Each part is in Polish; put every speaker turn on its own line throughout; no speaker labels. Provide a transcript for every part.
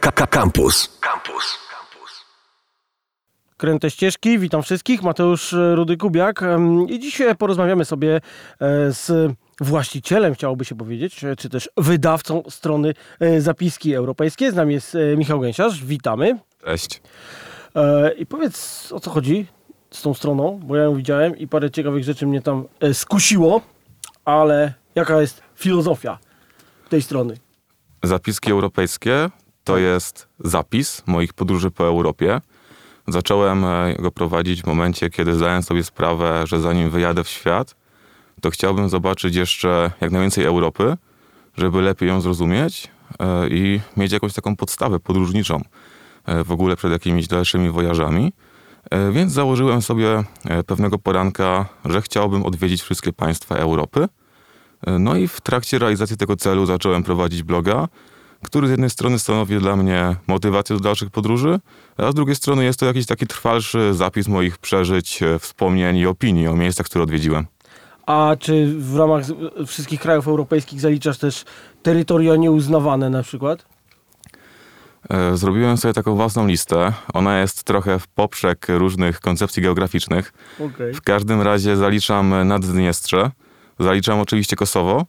Campus. Campus.
Kręte ścieżki, witam wszystkich, Mateusz e, Rudy Kubiak Em, i dzisiaj porozmawiamy sobie e, z właścicielem, chciałoby się powiedzieć, e, czy też wydawcą strony Zapiski Europejskie. Z nami jest Michał Gęsiarz, witamy.
Cześć.
I powiedz, o co chodzi z tą stroną, bo ja ją widziałem i parę ciekawych rzeczy mnie tam skusiło, ale jaka jest filozofia tej strony?
Zapiski europejskie to jest zapis moich podróży po Europie. Zacząłem e, go prowadzić w momencie, kiedy zdałem sobie sprawę, że zanim wyjadę w świat, to chciałbym zobaczyć jeszcze jak najwięcej Europy, żeby lepiej ją zrozumieć e, i mieć jakąś taką podstawę podróżniczą e, w ogóle przed jakimiś dalszymi wojażami. Więc założyłem sobie pewnego poranka, że chciałbym odwiedzić wszystkie państwa Europy. No i w trakcie realizacji tego celu zacząłem prowadzić bloga, który z jednej strony stanowi dla mnie motywację do dalszych podróży, a z drugiej strony jest to jakiś taki trwalszy zapis moich przeżyć, e, wspomnień i opinii o miejscach, które odwiedziłem.
A czy w ramach z- wszystkich krajów europejskich zaliczasz też terytoria nieuznawane na przykład?
E, Zrobiłem sobie taką własną listę. Ona jest trochę w poprzek różnych koncepcji geograficznych.
Okej.
W każdym razie zaliczam Naddniestrze, zaliczam oczywiście Kosowo,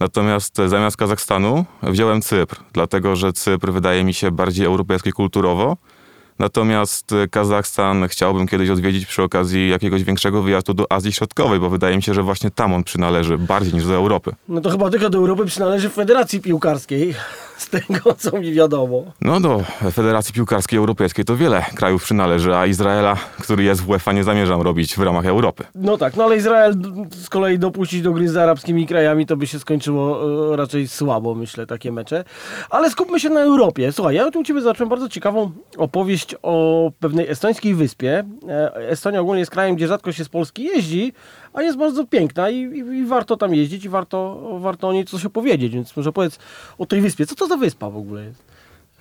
natomiast zamiast Kazachstanu wziąłem Cypr, dlatego że Cypr wydaje mi się bardziej europejski kulturowo, natomiast Kazachstan chciałbym kiedyś odwiedzić przy okazji jakiegoś większego wyjazdu do Azji Środkowej, bo wydaje mi się, że właśnie tam on przynależy bardziej niż do Europy.
No to chyba tylko do Europy przynależy Federacji Piłkarskiej, z tego co mi wiadomo.
No do Federacji Piłkarskiej Europejskiej to wiele krajów przynależy, a Izraela, który jest w UEFA, nie zamierzam robić w ramach Europy.
No tak, no ale Izrael z kolei dopuścić do gry z arabskimi krajami, to by się skończyło e, raczej słabo, myślę, takie mecze. Ale skupmy się na Europie. Słuchaj, ja tu u Ciebie zacząłem bardzo ciekawą opowieść o pewnej estońskiej wyspie. E, Estonia ogólnie jest krajem, gdzie rzadko się z Polski jeździ, a jest bardzo piękna i, i, i warto tam jeździć i warto, warto o niej coś opowiedzieć. Więc może powiedz o tej wyspie. Co to za wyspa w ogóle jest?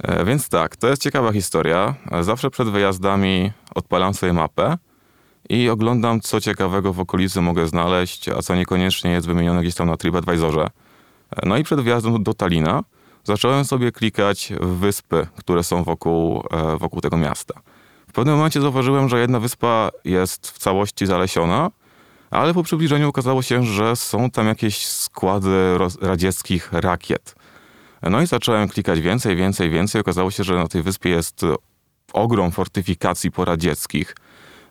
E, Więc tak, to jest ciekawa historia. E, Zawsze przed wyjazdami odpalam sobie mapę i oglądam, co ciekawego w okolicy mogę znaleźć, a co niekoniecznie jest wymienione gdzieś tam na TripAdvisorze. E, No i przed wyjazdem do Talina zacząłem sobie klikać wyspy, które są wokół, wokół tego miasta. W pewnym momencie zauważyłem, że jedna wyspa jest w całości zalesiona, ale po przybliżeniu okazało się, że są tam jakieś składy radzieckich rakiet. No i zacząłem klikać więcej, więcej, więcej. Okazało się, że na tej wyspie jest ogrom fortyfikacji poradzieckich,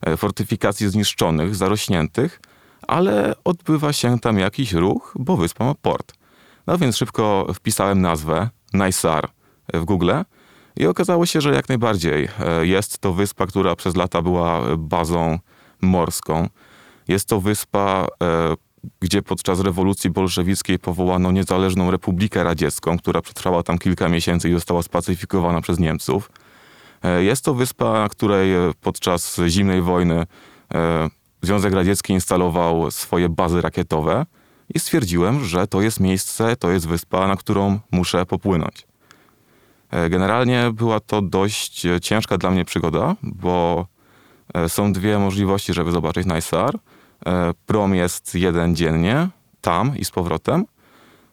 e, fortyfikacji zniszczonych, zarośniętych, ale odbywa się tam jakiś ruch, bo wyspa ma port. No więc szybko wpisałem nazwę Naisar w Google i okazało się, że jak najbardziej e, jest to wyspa, która przez lata była bazą morską. Jest to wyspa, e, gdzie podczas rewolucji bolszewickiej powołano niezależną Republikę Radziecką, która przetrwała tam kilka miesięcy i została spacyfikowana przez Niemców. E, Jest to wyspa, na której e, podczas zimnej wojny Związek Radziecki instalował swoje bazy rakietowe i stwierdziłem, że to jest miejsce, to jest wyspa, na którą muszę popłynąć. Generalnie była to dość ciężka dla mnie przygoda, bo są dwie możliwości, żeby zobaczyć Najsar. E, Prom jest jeden dziennie, tam i z powrotem.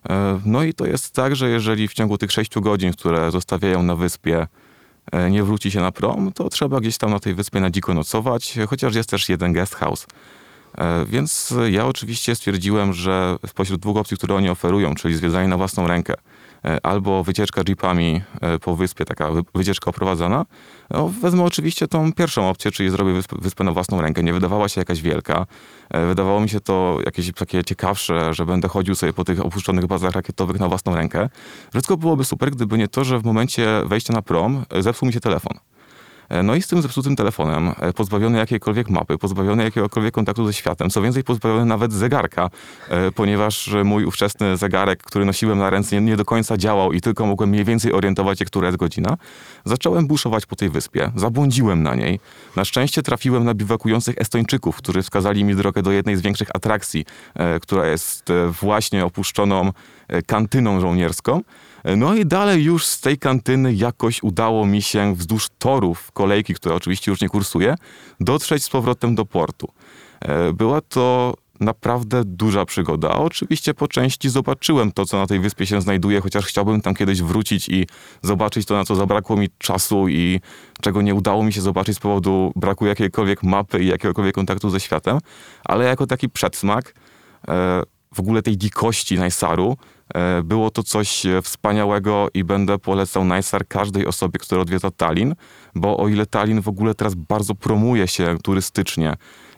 E, No i to jest tak, że jeżeli w ciągu tych sześciu godzin, które zostawiają na wyspie, e, nie wróci się na prom, to trzeba gdzieś tam na tej wyspie na dziko nocować, chociaż jest też jeden guest house. E, Więc ja oczywiście stwierdziłem, że spośród dwóch opcji, które oni oferują, czyli zwiedzanie na własną rękę, e, albo wycieczka jeepami e, po wyspie, taka wy- wycieczka oprowadzana, no, wezmę oczywiście tą pierwszą opcję, czyli zrobię wyspę, wyspę na własną rękę. Nie wydawała się jakaś wielka. E, Wydawało mi się to jakieś takie ciekawsze, że będę chodził sobie po tych opuszczonych bazach rakietowych na własną rękę. Wszystko byłoby super, gdyby nie to, że w momencie wejścia na prom e, zepsuł mi się telefon. E, No i z tym zepsutym telefonem, e, pozbawiony jakiejkolwiek mapy, pozbawiony jakiegokolwiek kontaktu ze światem, co więcej pozbawiony nawet zegarka, e, ponieważ mój ówczesny zegarek, który nosiłem na ręce, nie, do końca działał i tylko mogłem mniej więcej orientować się, która jest godzina. Zacząłem buszować po tej wyspie, zabłądziłem na niej. Na szczęście trafiłem na biwakujących Estończyków, którzy wskazali mi drogę do jednej z większych atrakcji, która jest właśnie opuszczoną kantyną żołnierską. No i dalej już z tej kantyny jakoś udało mi się wzdłuż torów kolejki, która oczywiście już nie kursuje, dotrzeć z powrotem do portu. E, Była to naprawdę duża przygoda. Oczywiście po części zobaczyłem to, co na tej wyspie się znajduje, chociaż chciałbym tam kiedyś wrócić i zobaczyć to, na co zabrakło mi czasu i czego nie udało mi się zobaczyć z powodu braku jakiejkolwiek mapy i jakiegokolwiek kontaktu ze światem. Ale jako taki przedsmak e, w ogóle tej dzikości Najsaru e, było to coś wspaniałego i będę polecał Najsar każdej osobie, która odwiedza Tallinn, bo o ile Tallinn w ogóle teraz bardzo promuje się turystycznie,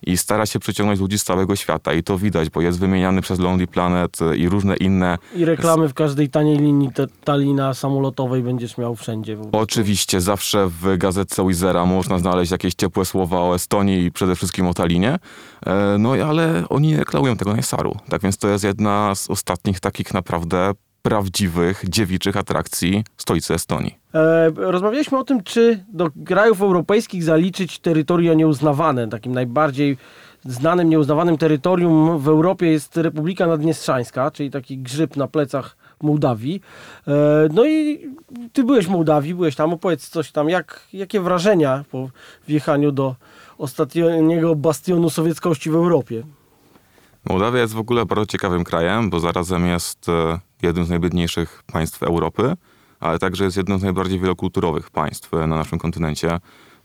i stara się przyciągnąć ludzi z całego świata i to widać, bo jest wymieniany przez Lonely Planet i różne inne.
I reklamy w każdej taniej linii Talina samolotowej będziesz miał wszędzie.
Oczywiście, zawsze w gazetce Wizera można znaleźć jakieś ciepłe słowa o Estonii i przede wszystkim o Talinie. E, no ale oni nie reklamują tego Najsaru. Tak więc to jest jedna z ostatnich takich naprawdę prawdziwych, dziewiczych atrakcji stolicy Estonii.
E, rozmawialiśmy o tym, czy do krajów europejskich zaliczyć terytoria nieuznawane. Takim najbardziej znanym, nieuznawanym terytorium w Europie jest Republika Naddniestrzańska, czyli taki grzyb na plecach Mołdawii. E, no i ty byłeś w Mołdawii, byłeś tam, opowiedz coś tam, jak, jakie wrażenia po wjechaniu do ostatniego bastionu sowieckości w Europie?
Mołdawia jest w ogóle bardzo ciekawym krajem, bo zarazem jest e, jednym z najbiedniejszych państw Europy, ale także jest jednym z najbardziej wielokulturowych państw na naszym kontynencie.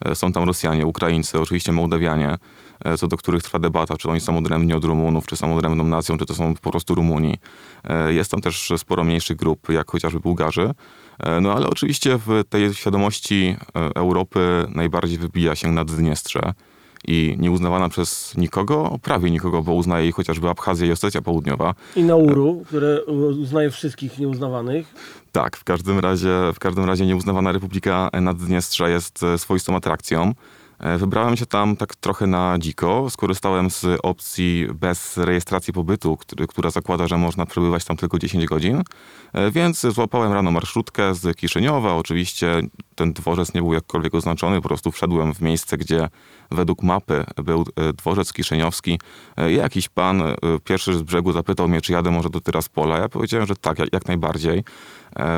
E, są tam Rosjanie, Ukraińcy, oczywiście Mołdawianie, e, co do których trwa debata, czy oni są odrębni od Rumunów, czy są odrębną nacją, czy to są po prostu Rumuni. Jest tam też sporo mniejszych grup, jak chociażby Bułgarzy. No ale oczywiście w tej świadomości Europy najbardziej wybija się Naddniestrze i nieuznawana przez nikogo, prawie nikogo, bo uznaje jej chociażby Abchazja i Osetia Południowa.
I Nauru, które uznaje wszystkich nieuznawanych.
Tak, w każdym razie, w każdym razie nieuznawana Republika Naddniestrza jest e, swoistą atrakcją. E, wybrałem się tam tak trochę na dziko. Skorzystałem z opcji bez rejestracji pobytu, który, która zakłada, że można przebywać tam tylko 10 godzin. E, więc złapałem rano marszrutkę z Kiszyniowa. Oczywiście ten dworzec nie był jakkolwiek oznaczony, po prostu wszedłem w miejsce, gdzie według mapy był e, dworzec kiszyniowski. Jakiś pan pierwszy z brzegu zapytał mnie, czy jadę może do Tyraspola. Ja powiedziałem, że tak, jak, najbardziej.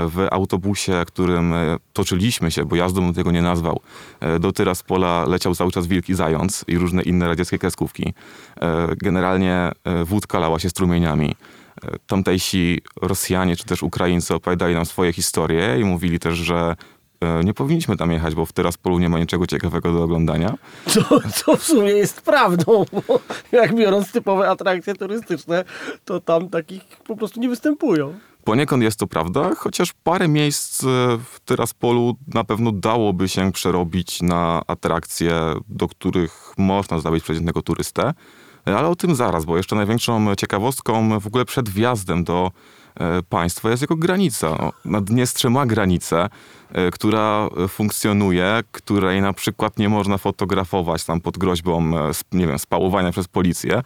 W autobusie, którym toczyliśmy się, bo jazdą bym tego nie nazwał, do Tyraspola leciał cały czas Wilki Zając i różne inne radzieckie kreskówki. E, generalnie e, wódka lała się strumieniami. E, tamtejsi Rosjanie czy też Ukraińcy opowiadali nam swoje historie i mówili też, że nie powinniśmy tam jechać, bo w Tyraspolu nie ma niczego ciekawego do oglądania.
Co, co w sumie jest prawdą, bo jak biorąc typowe atrakcje turystyczne, to tam takich po prostu nie występują.
Poniekąd jest to prawda, chociaż parę miejsc e, w Tyraspolu na pewno dałoby się przerobić na atrakcje, do których można zdobyć przeciętnego turystę. Ale o tym zaraz, bo jeszcze największą ciekawostką w ogóle przed wjazdem do E, państwa jest jako granica. Naddniestrze ma granicę, e, która funkcjonuje, której na przykład nie można fotografować tam pod groźbą, e, nie wiem, spałowania przez policję.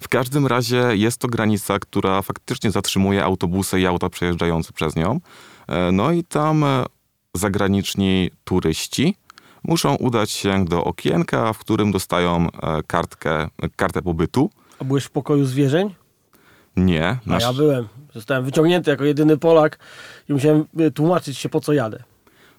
W każdym razie jest to granica, która faktycznie zatrzymuje autobusy i auta przejeżdżające przez nią. No i tam zagraniczni turyści muszą udać się do okienka, w którym dostają kartkę, kartę pobytu.
A byłeś w pokoju zwierzeń?
Nie.
Nasz... A ja byłem. Zostałem wyciągnięty jako jedyny Polak i musiałem y, tłumaczyć się, po co jadę.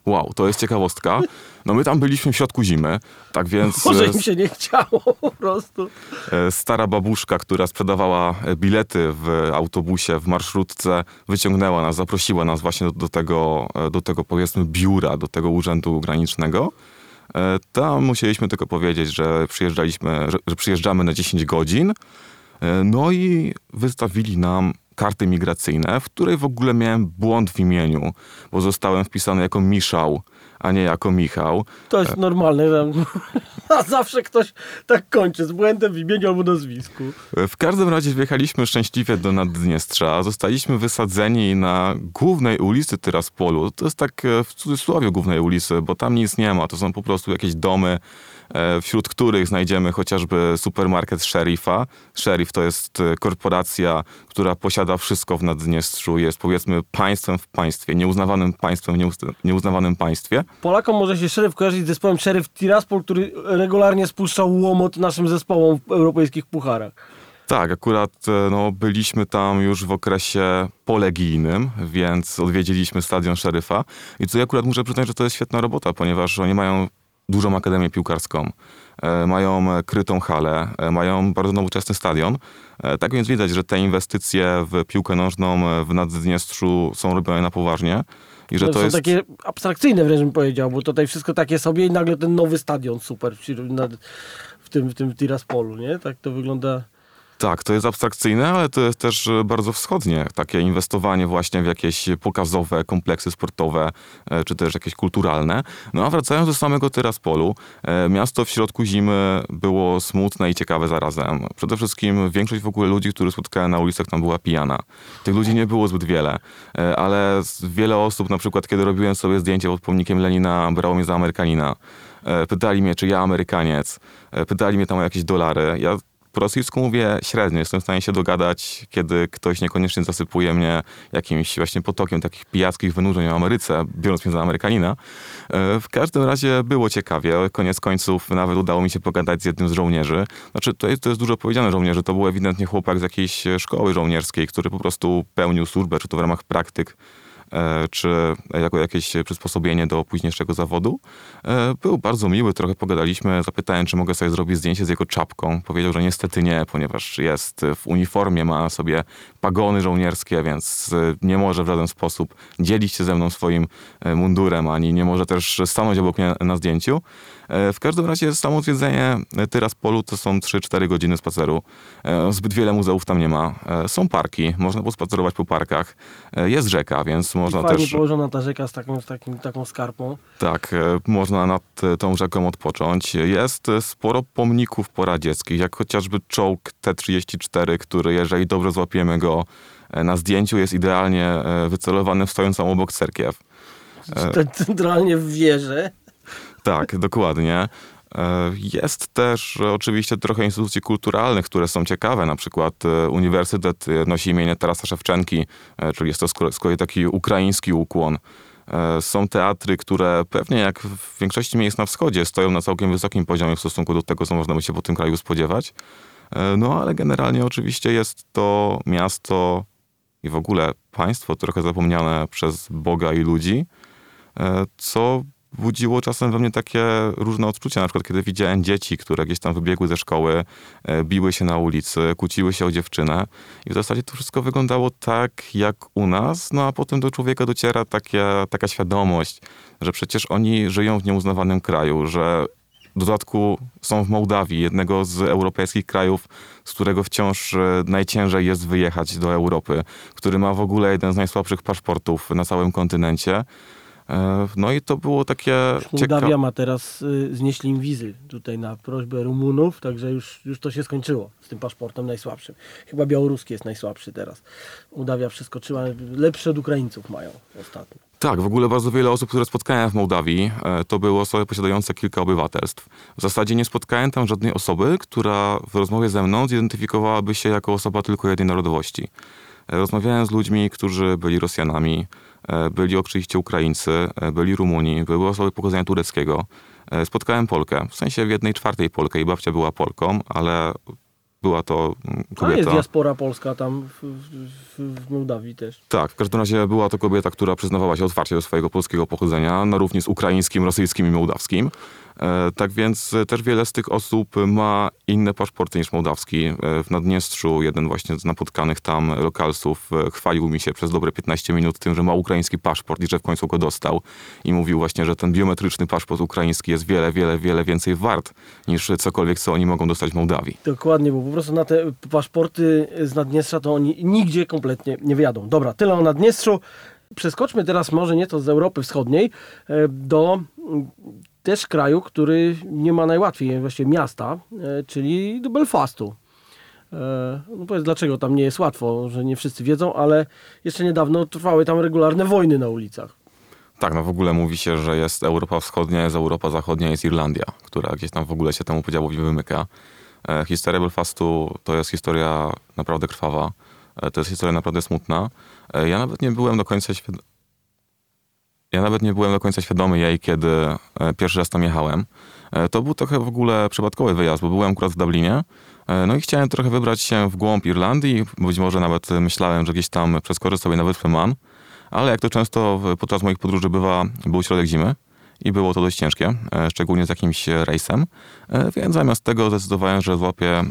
Wow, to jest ciekawostka. No my tam byliśmy w środku zimy, tak więc...
Może im się nie chciało po prostu.
E, stara babuszka, która sprzedawała e, bilety w autobusie, w marszrutce, wyciągnęła nas, zaprosiła nas właśnie do, do tego, e, do tego powiedzmy biura, do tego urzędu granicznego. Tam musieliśmy tylko powiedzieć, że przyjeżdżaliśmy, że, że przyjeżdżamy na 10 godzin, no i wystawili nam karty migracyjne, w której w ogóle miałem błąd w imieniu, bo zostałem wpisany jako Miszał, a nie jako Michał.
To jest normalne. A zawsze ktoś tak kończy z błędem w imieniu albo nazwisku.
W każdym razie wjechaliśmy szczęśliwie do Naddniestrza. Zostaliśmy wysadzeni na głównej ulicy Tyraspolu. To jest tak e, w cudzysłowie głównej ulicy, bo tam nic nie ma. To są po prostu jakieś domy E, wśród których znajdziemy chociażby supermarket Sheriffa. Sheriff to jest e, korporacja, która posiada wszystko w Naddniestrzu, jest powiedzmy państwem w państwie, nieuznawanym państwem w nieuznawanym państwie.
Polakom może się Sheriff kojarzyć z zespołem Sheriff Tiraspol, który regularnie spuszczał łomot naszym zespołom w europejskich pucharach.
Tak, akurat e, no, byliśmy tam już w okresie polegijnym, więc odwiedziliśmy stadion szeryfa. I tutaj akurat muszę przyznać, że to jest świetna robota, ponieważ oni mają dużą akademię piłkarską, e, mają krytą halę, e, mają bardzo nowoczesny stadion. E, Tak więc widać, że te inwestycje w piłkę nożną w Naddniestrzu są robione na poważnie. I że
No,
to
są
jest...
takie abstrakcyjne wręcz bym powiedział, bo tutaj wszystko takie sobie i nagle ten nowy stadion super w tym, w tym Tiraspolu, nie? Tak to wygląda.
Tak, to jest abstrakcyjne, ale to jest też e, bardzo wschodnie. Takie inwestowanie właśnie w jakieś pokazowe kompleksy sportowe, e, czy też jakieś kulturalne. No a wracając do samego Tyraspolu, e, miasto w środku zimy było smutne i ciekawe zarazem. Przede wszystkim większość w ogóle ludzi, których spotkałem na ulicach, tam była pijana. Tych ludzi nie było zbyt wiele, ale wiele osób, na przykład kiedy robiłem sobie zdjęcie pod pomnikiem Lenina, brało mnie za Amerykanina. Pytali mnie, czy ja Amerykaniec. Pytali mnie tam o jakieś dolary. Ja po rosyjsku mówię średnio, jestem w stanie się dogadać, kiedy ktoś niekoniecznie zasypuje mnie jakimś właśnie potokiem takich pijackich wynurzeń o Ameryce, biorąc mnie za Amerykanina. E, W każdym razie było ciekawie. Koniec końców nawet udało mi się pogadać z jednym z żołnierzy. Znaczy, to jest, to jest dużo powiedziane żołnierzy. To był ewidentnie chłopak z jakiejś szkoły żołnierskiej, który po prostu pełnił służbę, czy to w ramach praktyk czy jako jakieś przysposobienie do późniejszego zawodu. E, Był bardzo miły, trochę pogadaliśmy, zapytałem, czy mogę sobie zrobić zdjęcie z jego czapką. Powiedział, że niestety nie, ponieważ jest w uniformie, ma sobie pagony żołnierskie, więc e, nie może w żaden sposób dzielić się ze mną swoim e, mundurem, ani nie może też stanąć obok mnie na zdjęciu. E, W każdym razie samo zwiedzenie Tyraspolu to są 3-4 godziny spaceru. E, Zbyt wiele muzeów tam nie ma. E, Są parki, można pospacerować po parkach. E, Jest rzeka, więc można
Fajnie
też...
położona ta rzeka z taką, z takim, taką skarpą.
Tak, e, można nad tą rzeką odpocząć. Jest sporo pomników poradzieckich, jak chociażby czołg T-34, który jeżeli dobrze złapiemy go e, na zdjęciu, jest idealnie e, wycelowany w stojącą obok cerkiew.
Centralnie w wieży.
Tak, dokładnie. E, Jest też e, oczywiście trochę instytucji kulturalnych, które są ciekawe. Na przykład e, Uniwersytet nosi imię Tarasa Szewczenki, czyli jest to z kolei- taki ukraiński ukłon. Są teatry, które pewnie jak w większości miejsc na wschodzie stoją na całkiem wysokim poziomie w stosunku do tego, co można by się po tym kraju spodziewać. No ale generalnie oczywiście jest to miasto i w ogóle państwo trochę zapomniane przez Boga i ludzi, co budziło czasem we mnie takie różne odczucia, na przykład kiedy widziałem dzieci, które gdzieś tam wybiegły ze szkoły, e, biły się na ulicy, kłóciły się o dziewczynę i w zasadzie to wszystko wyglądało tak jak u nas, no a potem do człowieka dociera taka, taka świadomość, że przecież oni żyją w nieuznawanym kraju, że w dodatku są w Mołdawii, jednego z europejskich krajów, z którego wciąż e, najciężej jest wyjechać do Europy, który ma w ogóle jeden z najsłabszych paszportów na całym kontynencie. E, No i to było takie
Mołdawia ma teraz, y, znieśli im wizy tutaj na prośbę Rumunów, także już, już to się skończyło z tym paszportem najsłabszym. Chyba białoruski jest najsłabszy teraz. Mołdawia przeskoczyła, lepsze od Ukraińców mają ostatnio.
Tak, w ogóle bardzo wiele osób, które spotkałem w Mołdawii, e, to były osoby posiadające kilka obywatelstw. W zasadzie nie spotkałem tam żadnej osoby, która w rozmowie ze mną zidentyfikowałaby się jako osoba tylko jednej narodowości. Rozmawiałem z ludźmi, którzy byli Rosjanami, e, byli oczywiście Ukraińcy, e, byli Rumuni, były osoby pochodzenia tureckiego. E, Spotkałem Polkę, w sensie w jednej czwartej Polkę i babcia była Polką, ale była to mm,
A jest
kobieta.
diaspora polska tam w, w, w Mołdawii też.
Tak, w każdym razie była to kobieta, która przyznawała się otwarcie do swojego polskiego pochodzenia, na równi z ukraińskim, rosyjskim i mołdawskim. E, tak więc e, też wiele z tych osób ma inne paszporty niż mołdawski. E, w Naddniestrzu jeden właśnie z napotkanych tam lokalsów chwalił mi się przez dobre 15 minut tym, że ma ukraiński paszport i że w końcu go dostał. I mówił właśnie, że ten biometryczny paszport ukraiński jest wiele, wiele, wiele więcej wart niż cokolwiek, co oni mogą dostać w Mołdawii.
Dokładnie, bo po prostu na te paszporty z Naddniestrza to oni nigdzie kompletnie nie wyjadą. Dobra, tyle o Naddniestrzu. Przeskoczmy teraz może nieco z Europy Wschodniej e, do mm, też kraju, który nie ma najłatwiej, właściwie miasta, e, czyli do Belfastu. E, No powiedz, dlaczego tam nie jest łatwo, że nie wszyscy wiedzą, ale jeszcze niedawno trwały tam regularne wojny na ulicach.
Tak, no w ogóle mówi się, że jest Europa Wschodnia, jest Europa Zachodnia, jest Irlandia, która gdzieś tam w ogóle się temu podziałowi wymyka. Historia Belfastu to jest historia naprawdę krwawa. To jest historia naprawdę smutna. E, ja nawet nie byłem do końca świadomy. Ja nawet nie byłem do końca świadomy jej, kiedy e, pierwszy raz tam jechałem. E, To był trochę w ogóle przypadkowy wyjazd, bo byłem akurat w Dublinie. No i chciałem trochę wybrać się w głąb Irlandii. Być może nawet myślałem, że gdzieś tam przeskoczę sobie na wyspę Man. Ale jak to często podczas moich podróży bywa, był środek zimy i było to dość ciężkie, szczególnie z jakimś rejsem, więc zamiast tego zdecydowałem, że złapię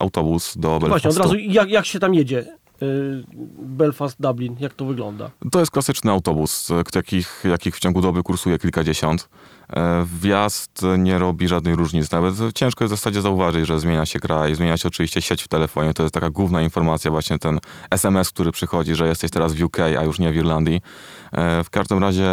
autobus do Belfastu.
Właśnie, od razu jak, jak się tam jedzie? Y, Belfast, Dublin, jak to wygląda?
To jest klasyczny autobus, e, jakich, jakich w ciągu doby kursuje kilkadziesiąt. E, Wjazd nie robi żadnej różnicy. Nawet ciężko jest w zasadzie zauważyć, że zmienia się kraj, zmienia się oczywiście sieć w telefonie. To jest taka główna informacja, właśnie ten SMS, który przychodzi, że jesteś teraz w UK, a już nie w Irlandii. E, W każdym razie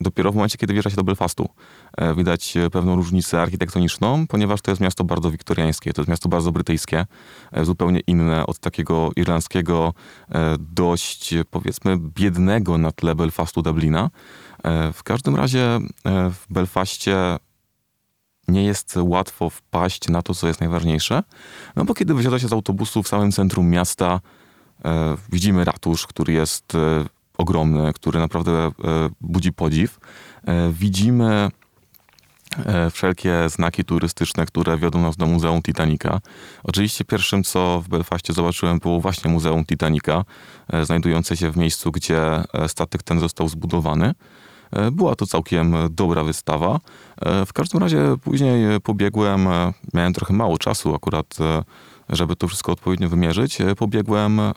dopiero w momencie, kiedy wjeżdża się do Belfastu, e, widać e, pewną różnicę architektoniczną, ponieważ to jest miasto bardzo wiktoriańskie, to jest miasto bardzo brytyjskie, e, zupełnie inne od takiego irlandzkiego, dość powiedzmy biednego na tle Belfastu Dublina. W każdym razie w Belfaście nie jest łatwo wpaść na to, co jest najważniejsze, no bo kiedy wysiada się z autobusu w samym centrum miasta, widzimy ratusz, który jest ogromny, który naprawdę e, budzi podziw. E, widzimy e, wszelkie znaki turystyczne, które wiodą nas do Muzeum Titanica. Oczywiście pierwszym, co w Belfaście zobaczyłem, było właśnie Muzeum Titanica, znajdujące się w miejscu, gdzie statek ten został zbudowany. Była to całkiem dobra wystawa. W każdym razie później pobiegłem, miałem trochę mało czasu akurat, żeby to wszystko odpowiednio wymierzyć. E, Pobiegłem e,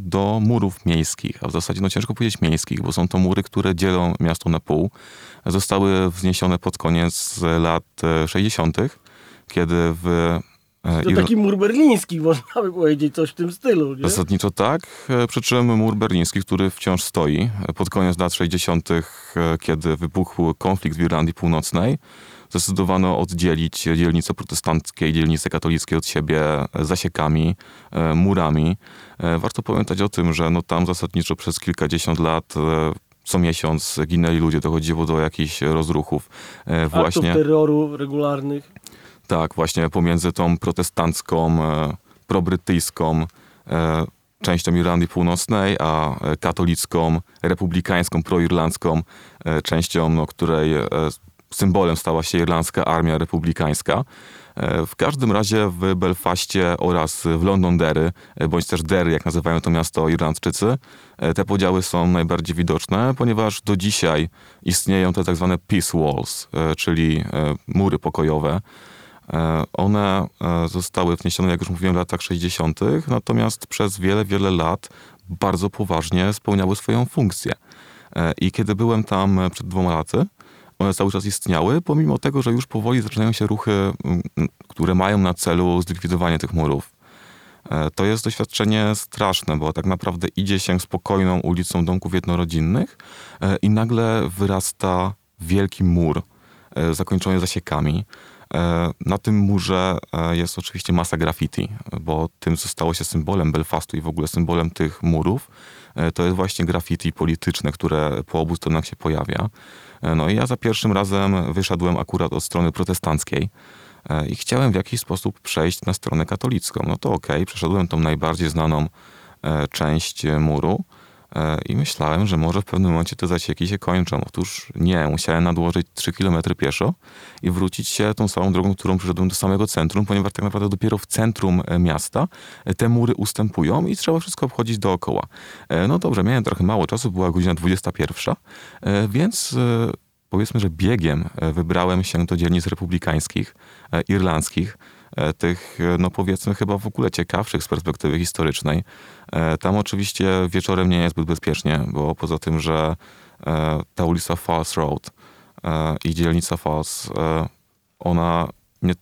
do murów miejskich, a w zasadzie no ciężko powiedzieć miejskich, bo są to mury, które dzielą miasto na pół. Zostały wzniesione pod koniec lat e, 60., kiedy w e,
To taki mur berliński, można by powiedzieć, coś w tym stylu, nie?
Zasadniczo tak, e, przy czym mur berliński, który wciąż stoi e, pod koniec lat 60., e, kiedy wybuchł konflikt w Irlandii Północnej, zdecydowano oddzielić dzielnice protestanckie i dzielnice katolickie od siebie zasiekami, e, murami. E, Warto pamiętać o tym, że no tam zasadniczo przez kilkadziesiąt lat e, co miesiąc ginęli ludzie, dochodziło do jakichś rozruchów. E,
Aktów
Właśnie
terroru regularnych.
tak, właśnie pomiędzy tą protestancką, probrytyjską częścią Irlandii Północnej, a katolicką, republikańską, proirlandzką częścią, no, której symbolem stała się Irlandzka Armia Republikańska. E, W każdym razie w Belfaście oraz w Londonderry, e, bądź też Derry, jak nazywają to miasto Irlandczycy, e, te podziały są najbardziej widoczne, ponieważ do dzisiaj istnieją te tak zwane peace walls, czyli mury pokojowe. One zostały wniesione, jak już mówiłem, w latach 60., natomiast przez wiele, wiele lat bardzo poważnie spełniały swoją funkcję. I kiedy byłem tam przed dwoma laty, one cały czas istniały, pomimo tego, że już powoli zaczynają się ruchy, mm, które mają na celu zlikwidowanie tych murów. E, To jest doświadczenie straszne, bo tak naprawdę idzie się spokojną ulicą domków jednorodzinnych e, i nagle wyrasta wielki mur e, zakończony zasiekami. E, Na tym murze e, jest oczywiście masa graffiti, bo tym, co stało się symbolem Belfastu i w ogóle symbolem tych murów, e, to jest właśnie graffiti polityczne, które po obu stronach się pojawia. No i ja za pierwszym razem wyszedłem akurat od strony protestanckiej i chciałem w jakiś sposób przejść na stronę katolicką. No to okej, przeszedłem tą najbardziej znaną część muru i myślałem, że może w pewnym momencie te zasieki się kończą. Otóż nie, musiałem nadłożyć 3 km pieszo i wrócić się tą samą drogą, którą przyszedłem do samego centrum, ponieważ tak naprawdę dopiero w centrum e, miasta e, te mury ustępują i trzeba wszystko obchodzić dookoła. E, No dobrze, miałem trochę mało czasu, była godzina 21, e, więc e, powiedzmy, że biegiem e, wybrałem się do dzielnic republikańskich, e, irlandzkich, e, tych, e, no powiedzmy, chyba w ogóle ciekawszych z perspektywy historycznej. E, Tam oczywiście wieczorem nie jest zbyt bezpiecznie, bo poza tym, że e, ta ulica Falls Road e, i dzielnica Falls, e, ona nie,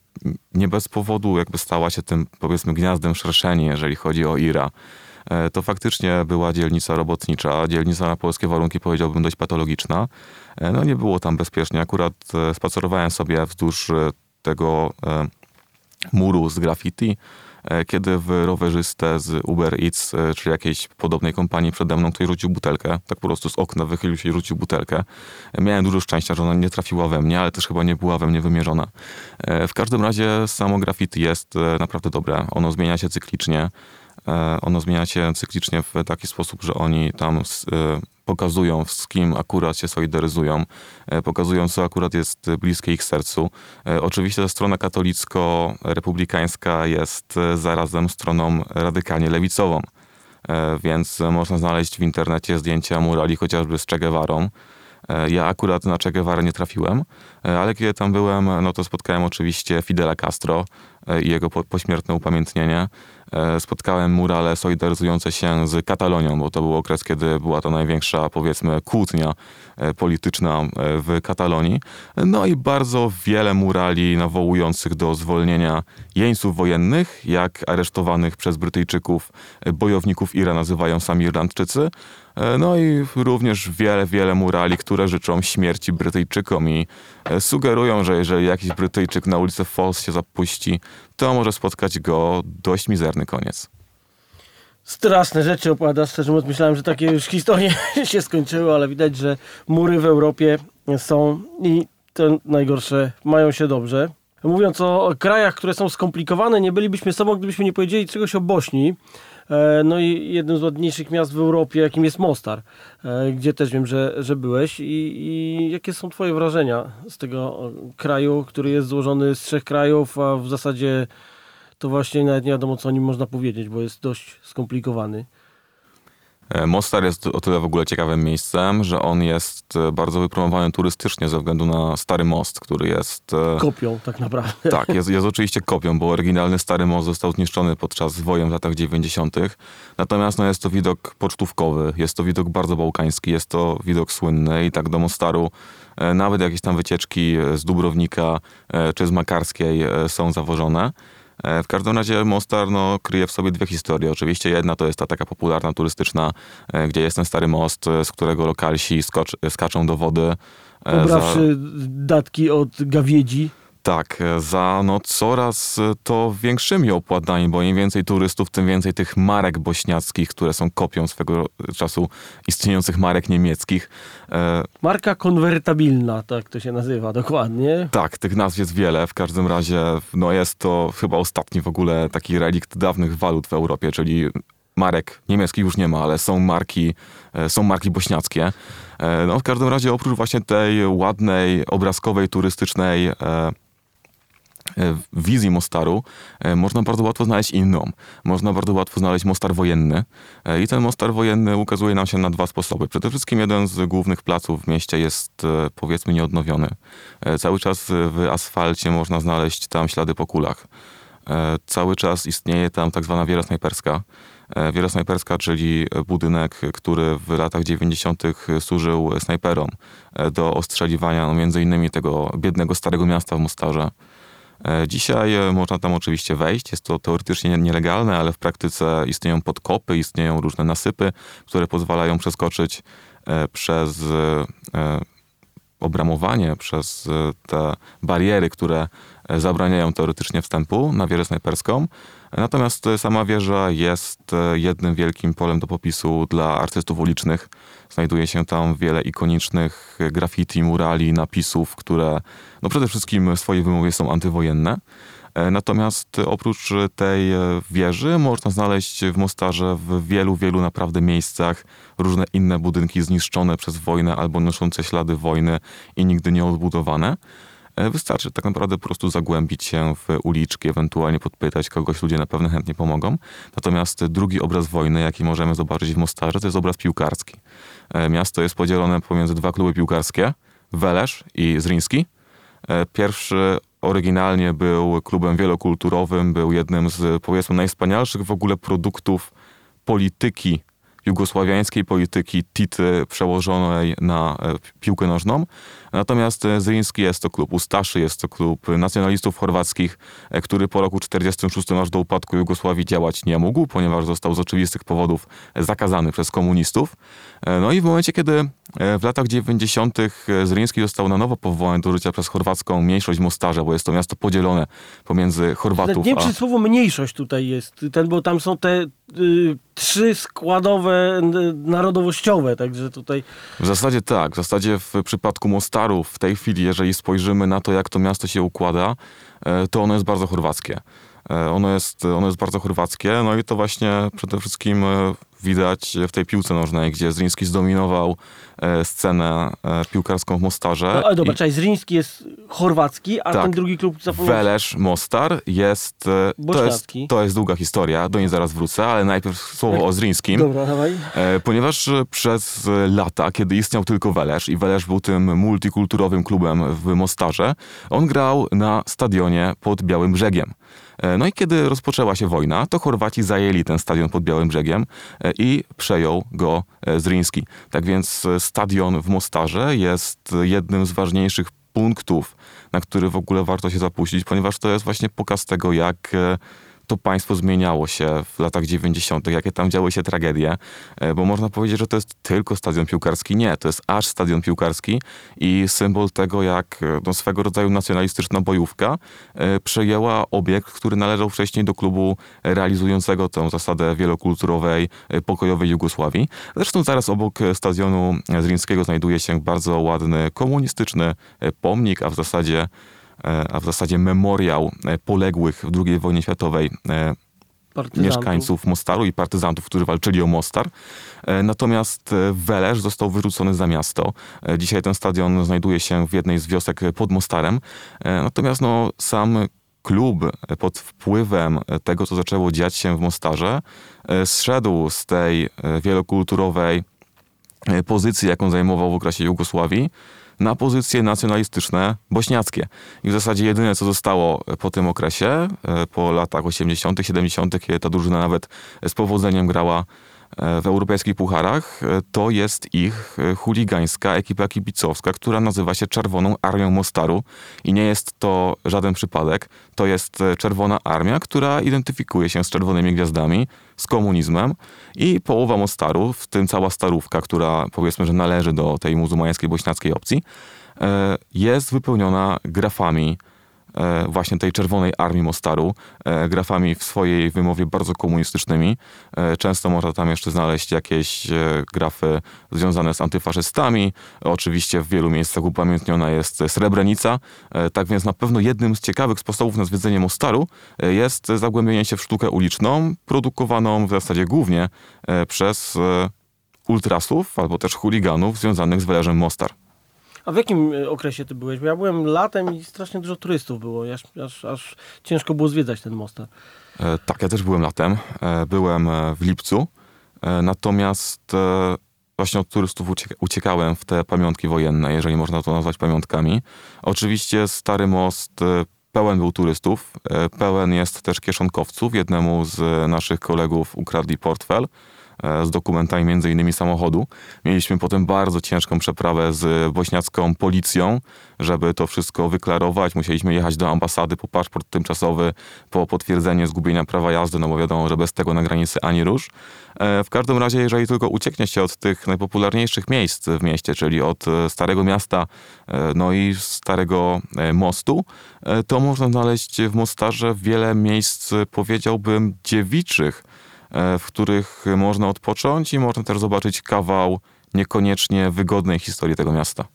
nie bez powodu jakby stała się tym, powiedzmy, gniazdem szerszeni, jeżeli chodzi o Ira. E, To faktycznie była dzielnica robotnicza, dzielnica na polskie warunki powiedziałbym dość patologiczna. E, No nie było tam bezpiecznie. Akurat e, spacerowałem sobie wzdłuż e, tego e, muru z graffiti, e, kiedy w rowerzystę z Uber Eats, e, czy jakiejś podobnej kompanii przede mną ktoś rzucił butelkę. Tak po prostu z okna wychylił się i rzucił butelkę. E, Miałem dużo szczęścia, że ona nie trafiła we mnie, ale też chyba nie była we mnie wymierzona. W każdym razie samo graffiti jest naprawdę dobre. Ono zmienia się cyklicznie. E, Ono zmienia się cyklicznie w taki sposób, że oni tam e, pokazują, z kim akurat się solidaryzują, e, pokazują, co akurat jest bliskie ich sercu. Oczywiście ta strona katolicko-republikańska jest zarazem stroną radykalnie lewicową, więc można znaleźć w internecie zdjęcia murali chociażby z Che Guevarą, Ja akurat na Che Guevara nie trafiłem, ale kiedy tam byłem, no to spotkałem oczywiście Fidela Castro i jego po, pośmiertne upamiętnienie. E, Spotkałem murale solidaryzujące się z Katalonią, bo to był okres, kiedy była to największa, powiedzmy, kłótnia e, polityczna e, w Katalonii. No i bardzo wiele murali nawołujących do zwolnienia jeńców wojennych, jak aresztowanych przez Brytyjczyków bojowników IRA nazywają sami Irlandczycy. E, No i również wiele, wiele murali, które życzą śmierci Brytyjczykom i e, sugerują, że jeżeli jakiś Brytyjczyk na ulicę Falls się zapuści, to może spotkać go dość mizerny koniec.
Straszne rzeczy opowiada. Szczerze mówiąc, myślałem, że takie już historie się skończyły, ale widać, że mury w Europie są i te najgorsze mają się dobrze. Mówiąc o krajach, które są skomplikowane, nie bylibyśmy sobą, gdybyśmy nie powiedzieli czegoś o Bośni. E, No i jednym z ładniejszych miast w Europie, jakim jest Mostar, e, gdzie też wiem, że, że byłeś. I, I jakie są twoje wrażenia z tego e, kraju, który jest złożony z trzech krajów, a w zasadzie to właśnie nawet nie wiadomo, co o nim można powiedzieć, bo jest dość skomplikowany.
E, Mostar jest o tyle w ogóle ciekawym miejscem, że on jest e, bardzo wypromowany turystycznie ze względu na Stary Most, który jest... e,
Kopią tak naprawdę.
Tak, jest, jest oczywiście kopią, bo oryginalny Stary Most został zniszczony podczas wojen w latach 90. Natomiast no, jest to widok pocztówkowy, jest to widok bardzo bałkański, jest to widok słynny i tak do Mostaru nawet jakieś tam wycieczki z Dubrownika czy z Makarskiej są zawożone. E, W każdym razie Mostar no, kryje w sobie dwie historie. Oczywiście jedna to jest ta taka popularna, turystyczna, e, gdzie jest ten stary most, e, z którego lokalsi skaczą do wody. e, za-
datki od gawiedzi.
Tak, e, za no, coraz e, to większymi opłatami, bo im więcej turystów, tym więcej tych marek bośniackich, które są kopią swego czasu istniejących marek niemieckich. E,
Marka konwertabilna, tak to się nazywa dokładnie.
tak, tych nazw jest wiele. W każdym razie no, jest to chyba ostatni w ogóle taki relikt dawnych walut w Europie, czyli marek niemieckich już nie ma, ale są marki, są marki bośniackie. No, w każdym razie oprócz właśnie tej ładnej, obrazkowej, turystycznej wizji Mostaru e, można bardzo łatwo znaleźć inną. Można bardzo łatwo znaleźć Mostar wojenny E, i ten Mostar wojenny ukazuje nam się na dwa sposoby. Przede wszystkim jeden z głównych placów w mieście jest e, powiedzmy nieodnowiony. E, Cały czas w asfalcie można znaleźć tam ślady po kulach. E, Cały czas istnieje tam tak zwana wiera snajperska. E, Wiera snajperska, czyli budynek, który w latach 90. służył snajperom e, do ostrzeliwania no, tego biednego starego miasta w Mostarze. E, Dzisiaj e, można tam oczywiście wejść, jest to teoretycznie nie- nielegalne, ale w praktyce istnieją podkopy, istnieją różne nasypy, które pozwalają przeskoczyć e, przez obramowanie, przez te bariery, które zabraniają teoretycznie wstępu na wieżę snajperską. Natomiast sama wieża jest jednym wielkim polem do popisu dla artystów ulicznych. Znajduje się tam wiele ikonicznych graffiti, murali, napisów, które no przede wszystkim w swojej wymowie są antywojenne. E, Natomiast oprócz tej wieży można znaleźć w Mostarze w wielu, wielu naprawdę miejscach różne inne budynki zniszczone przez wojnę albo noszące ślady wojny i nigdy nie odbudowane. E, Wystarczy tak naprawdę po prostu zagłębić się w uliczki, ewentualnie podpytać kogoś, ludzie na pewno chętnie pomogą. Natomiast drugi obraz wojny, jaki możemy zobaczyć w Mostarze, to jest obraz piłkarski. E, Miasto jest podzielone pomiędzy dwa kluby piłkarskie, Welesz i Zriński. E, Pierwszy oryginalnie był klubem wielokulturowym, był jednym z powiedzmy najwspanialszych w ogóle produktów polityki, jugosławiańskiej polityki Tity przełożonej na e, piłkę nożną. Natomiast e, Zriński jest to klub Ustaszy, jest to klub nacjonalistów chorwackich, e, który po roku 46 aż do upadku Jugosławii działać nie mógł, ponieważ został z oczywistych powodów zakazany przez komunistów. No i w momencie, kiedy w latach 90. Zriński został na nowo powołany do życia przez chorwacką mniejszość w Mostarze, bo jest to miasto podzielone pomiędzy Chorwatów
Nie wiem,
a...
czy słowo mniejszość tutaj jest, ten, bo tam są te y, trzy składowe y, narodowościowe, także tutaj
W zasadzie tak. W zasadzie w przypadku Mostaru w tej chwili, jeżeli spojrzymy na to, jak to miasto się układa, e, to ono jest bardzo chorwackie. E, Ono jest, ono jest bardzo chorwackie, no i to właśnie przede wszystkim e, widać w tej piłce nożnej, gdzie Zriński zdominował e, scenę piłkarską w Mostarze.
No, ale dobra,
I
czekaj, Zriński jest chorwacki, a
Tak.
ten drugi klub zapomniał.
Welesz Mostar jest, to jest, to jest długa historia, do niej zaraz wrócę, ale najpierw słowo o Zrińskim.
Dobra, dawaj.
Ponieważ przez lata, kiedy istniał tylko Welesz i Welesz był tym multikulturowym klubem w Mostarze, on grał na stadionie pod Białym Brzegiem. E, No i kiedy rozpoczęła się wojna, to Chorwaci zajęli ten stadion pod Białym Brzegiem e, i przejął go e, Zriński. Tak więc stadion w Mostarze jest jednym z ważniejszych punktów, na który w ogóle warto się zapuścić, ponieważ to jest właśnie pokaz tego, jak to państwo zmieniało się w latach 90., jakie tam działy się tragedie, e, bo można powiedzieć, że to jest tylko stadion piłkarski. Nie, to jest aż stadion piłkarski i symbol tego, jak e, no, swego rodzaju nacjonalistyczna bojówka e, przejęła obiekt, który należał wcześniej do klubu realizującego tę zasadę wielokulturowej, pokojowej Jugosławii. Zresztą zaraz obok stadionu Zrińskiego znajduje się bardzo ładny komunistyczny pomnik, a w zasadzie a w zasadzie memoriał e, poległych w II wojnie światowej e,
Partyzantów.
mieszkańców Mostaru i partyzantów, którzy walczyli o Mostar. E, Natomiast e, Welesz został wyrzucony za miasto. E, Dzisiaj ten stadion znajduje się w jednej z wiosek pod Mostarem. E, Natomiast no, sam klub e, pod wpływem e, tego, co zaczęło dziać się w Mostarze, e, zszedł z tej e, wielokulturowej e, pozycji, jaką zajmował w okresie Jugosławii, na pozycje nacjonalistyczne bośniackie. I w zasadzie jedyne, co zostało po tym okresie, e, po latach 80., 70., kiedy ta drużyna nawet z powodzeniem grała e, w europejskich pucharach, e, to jest ich e, chuligańska ekipa kibicowska, która nazywa się Czerwoną Armią Mostaru. I nie jest to żaden przypadek. To jest e, Czerwona Armia, która identyfikuje się z czerwonymi gwiazdami, z komunizmem i połowa Mostaru, w tym cała Starówka, która powiedzmy, że należy do tej muzułmańskiej bośniackiej opcji, e, jest wypełniona grafami e, właśnie tej czerwonej armii Mostaru, e, grafami w swojej wymowie bardzo komunistycznymi. E, Często można tam jeszcze znaleźć jakieś e, grafy związane z antyfaszystami. Oczywiście w wielu miejscach upamiętniona jest Srebrenica. E, Tak więc na pewno jednym z ciekawych sposobów na zwiedzenie Mostaru e, jest zagłębienie się w sztukę uliczną, produkowaną w zasadzie głównie e, przez e, ultrasów albo też chuliganów związanych z Welerzem Mostar.
A w jakim e, okresie ty byłeś? Bo ja byłem latem i strasznie dużo turystów było. Aż, aż, aż ciężko było zwiedzać ten mostar.
E, Tak, ja też byłem latem. E, Byłem e, w lipcu. E, Natomiast e, właśnie od turystów ucieka- uciekałem w te pamiątki wojenne, jeżeli można to nazwać pamiątkami. Oczywiście Stary Most pełen był turystów, pełen jest też kieszonkowców. Jednemu z naszych kolegów ukradli portfel z dokumentami między innymi samochodu. Mieliśmy potem bardzo ciężką przeprawę z bośniacką policją, żeby to wszystko wyklarować. Musieliśmy jechać do ambasady po paszport tymczasowy, po potwierdzenie zgubienia prawa jazdy, no bo wiadomo, że bez tego na granicy ani rusz. E, W każdym razie, jeżeli tylko ucieknie się od tych najpopularniejszych miejsc w mieście, czyli od e, Starego Miasta, e, no i Starego e, Mostu, e, to można znaleźć w Mostarze wiele miejsc, e, powiedziałbym, dziewiczych, e, w których można odpocząć i można też zobaczyć kawał niekoniecznie wygodnej historii tego miasta.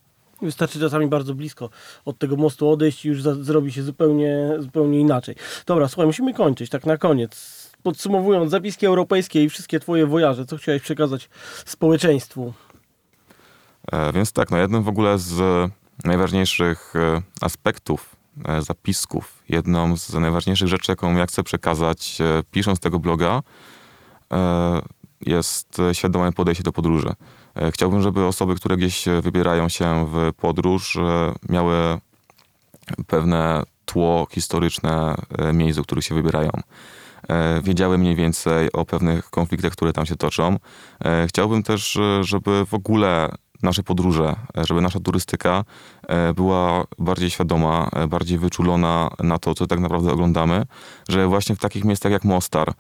Wystarczy czasami bardzo blisko od tego mostu odejść i już za, zrobi się zupełnie, zupełnie inaczej. Dobra, słuchaj, musimy kończyć, tak na koniec. Podsumowując, zapiski europejskie i wszystkie twoje wojaże, co chciałeś przekazać społeczeństwu?
E, Więc tak, no jednym w ogóle z najważniejszych e, aspektów e, zapisków, jedną z najważniejszych rzeczy, jaką ja chcę przekazać, e, pisząc tego bloga, e, jest e, świadome podejście do podróży. E, Chciałbym, żeby osoby, które gdzieś wybierają się w podróż, e, miały pewne tło historyczne miejsc, do których się wybierają. Wiedziały mniej więcej o pewnych konfliktach, które tam się toczą. Chciałbym też, żeby w ogóle nasze podróże, e, żeby nasza turystyka e, była bardziej świadoma, e, bardziej wyczulona na to, co tak naprawdę oglądamy, że właśnie w takich miejscach jak Mostar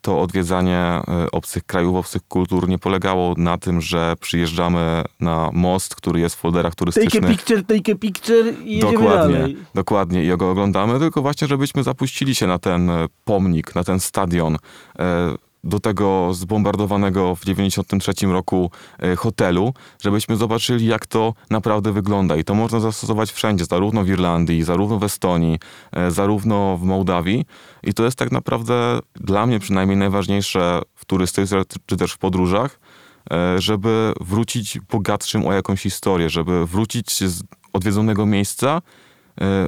to odwiedzanie obcych krajów, obcych kultur nie polegało na tym, że przyjeżdżamy na most, który jest w folderach
Take a
turystycznych.
picture, take a picture i
Dokładnie,
dalej.
dokładnie i go oglądamy, tylko właśnie żebyśmy zapuścili się na ten pomnik, na ten stadion, do tego zbombardowanego w 93 roku e, hotelu, żebyśmy zobaczyli jak to naprawdę wygląda. I to można zastosować wszędzie, zarówno w Irlandii, zarówno w Estonii, e, zarówno w Mołdawii. I to jest tak naprawdę dla mnie przynajmniej najważniejsze w turystyce czy też w podróżach, e, żeby wrócić bogatszym o jakąś historię, żeby wrócić z odwiedzonego miejsca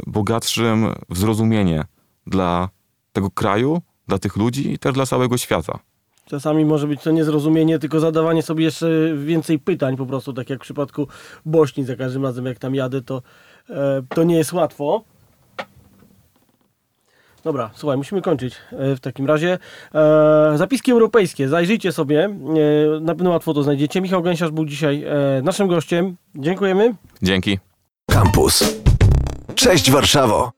bogatszym w zrozumienie dla tego kraju, dla tych ludzi i też dla całego świata.
Czasami może być to niezrozumienie, tylko zadawanie sobie jeszcze więcej pytań po prostu, tak jak w przypadku Bośni za każdym razem jak tam jadę, to, e, to nie jest łatwo. Dobra, słuchaj, musimy kończyć e, w takim razie. E, zapiski europejskie, zajrzyjcie sobie, e, na pewno łatwo to znajdziecie. Michał Gęsiarz był dzisiaj e, naszym gościem. Dziękujemy.
Dzięki.
Campus. Cześć Warszawo!